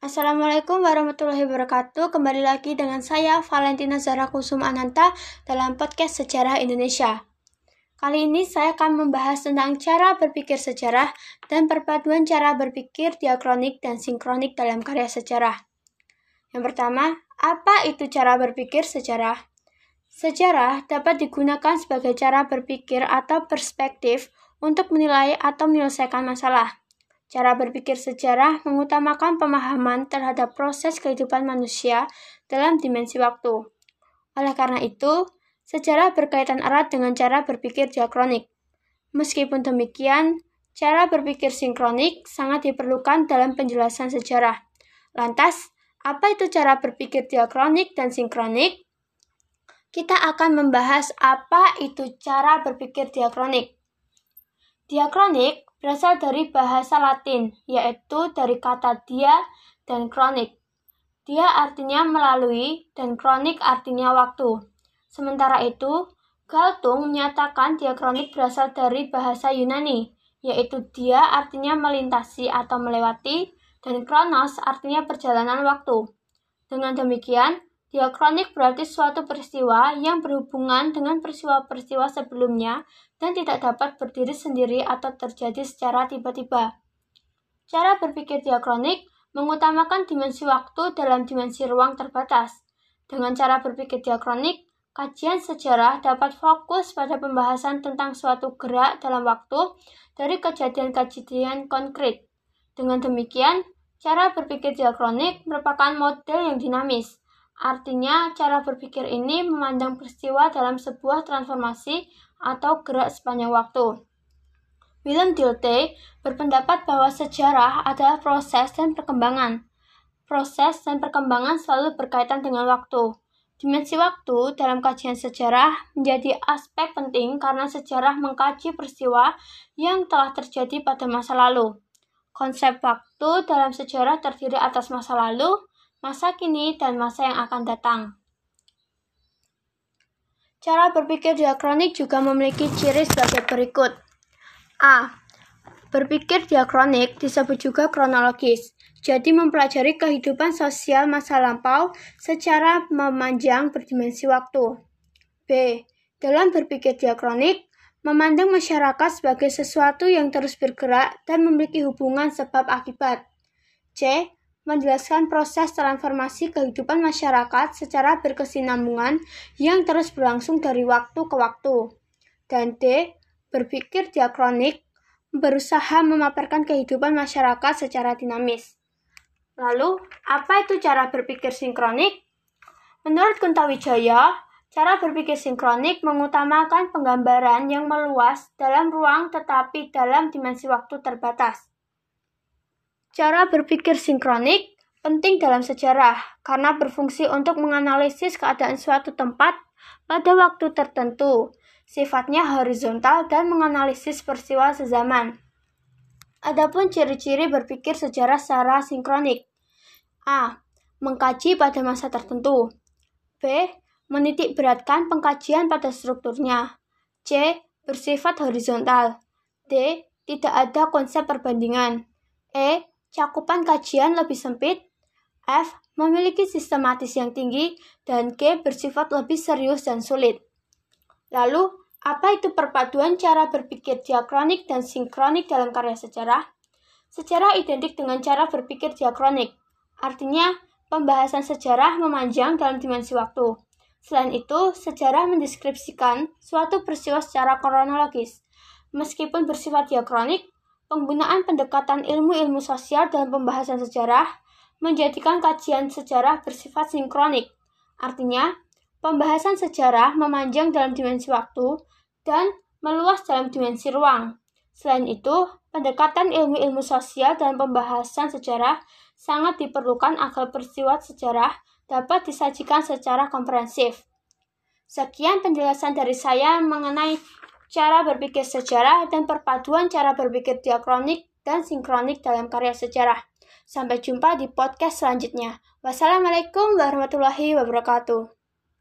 Assalamualaikum warahmatullahi wabarakatuh. Kembali lagi dengan saya Valentina Zara Kusum Ananta dalam podcast Sejarah Indonesia. Kali ini saya akan membahas tentang cara berpikir sejarah dan perpaduan cara berpikir diakronik dan sinkronik dalam karya sejarah. Yang pertama, apa itu cara berpikir sejarah? Sejarah dapat digunakan sebagai cara berpikir atau perspektif untuk menilai atau menyelesaikan masalah. Cara berpikir sejarah mengutamakan pemahaman terhadap proses kehidupan manusia dalam dimensi waktu. Oleh karena itu, sejarah berkaitan erat dengan cara berpikir diakronik. Meskipun demikian, cara berpikir sinkronik sangat diperlukan dalam penjelasan sejarah. Lantas, apa itu cara berpikir diakronik dan sinkronik? Kita akan membahas apa itu cara berpikir diakronik. Diakronik berasal dari bahasa Latin, yaitu dari kata dia dan kronik. Dia artinya melalui dan kronik artinya waktu. Sementara itu, Galtung menyatakan diakronik berasal dari bahasa Yunani, yaitu dia artinya melintasi atau melewati, dan kronos artinya perjalanan waktu. Dengan demikian, diakronik berarti suatu peristiwa yang berhubungan dengan peristiwa-peristiwa sebelumnya dan tidak dapat berdiri sendiri atau terjadi secara tiba-tiba. Cara berpikir diakronik mengutamakan dimensi waktu dalam dimensi ruang terbatas. Dengan cara berpikir diakronik, kajian sejarah dapat fokus pada pembahasan tentang suatu gerak dalam waktu dari kejadian-kejadian konkret. Dengan demikian, cara berpikir diakronik merupakan model yang dinamis. Artinya, cara berpikir ini memandang peristiwa dalam sebuah transformasi atau gerak sepanjang waktu. Willem Dilte berpendapat bahwa sejarah adalah proses dan perkembangan. Proses dan perkembangan selalu berkaitan dengan waktu. Dimensi waktu dalam kajian sejarah menjadi aspek penting karena sejarah mengkaji peristiwa yang telah terjadi pada masa lalu. Konsep waktu dalam sejarah terdiri atas masa lalu, masa kini, dan masa yang akan datang. Cara berpikir diakronik juga memiliki ciri sebagai berikut. A. Berpikir diakronik disebut juga kronologis, jadi mempelajari kehidupan sosial masa lampau secara memanjang berdimensi waktu. B. Dalam berpikir diakronik, memandang masyarakat sebagai sesuatu yang terus bergerak dan memiliki hubungan sebab akibat. C menjelaskan proses transformasi kehidupan masyarakat secara berkesinambungan yang terus berlangsung dari waktu ke waktu. Dan D. Berpikir diakronik, berusaha memaparkan kehidupan masyarakat secara dinamis. Lalu, apa itu cara berpikir sinkronik? Menurut Kuntawijaya, cara berpikir sinkronik mengutamakan penggambaran yang meluas dalam ruang tetapi dalam dimensi waktu terbatas. Cara berpikir sinkronik penting dalam sejarah karena berfungsi untuk menganalisis keadaan suatu tempat pada waktu tertentu, sifatnya horizontal dan menganalisis peristiwa sezaman. Adapun ciri-ciri berpikir sejarah secara sinkronik. A. Mengkaji pada masa tertentu. B. Menitik beratkan pengkajian pada strukturnya. C. Bersifat horizontal. D. Tidak ada konsep perbandingan. E cakupan kajian lebih sempit, F. memiliki sistematis yang tinggi, dan G. bersifat lebih serius dan sulit. Lalu, apa itu perpaduan cara berpikir diakronik dan sinkronik dalam karya sejarah? Sejarah identik dengan cara berpikir diakronik, artinya pembahasan sejarah memanjang dalam dimensi waktu. Selain itu, sejarah mendeskripsikan suatu peristiwa secara kronologis. Meskipun bersifat diakronik, Penggunaan pendekatan ilmu-ilmu sosial dalam pembahasan sejarah menjadikan kajian sejarah bersifat sinkronik. Artinya, pembahasan sejarah memanjang dalam dimensi waktu dan meluas dalam dimensi ruang. Selain itu, pendekatan ilmu-ilmu sosial dalam pembahasan sejarah sangat diperlukan agar peristiwa sejarah dapat disajikan secara komprehensif. Sekian penjelasan dari saya mengenai cara berpikir sejarah, dan perpaduan cara berpikir diakronik dan sinkronik dalam karya sejarah. Sampai jumpa di podcast selanjutnya. Wassalamualaikum warahmatullahi wabarakatuh.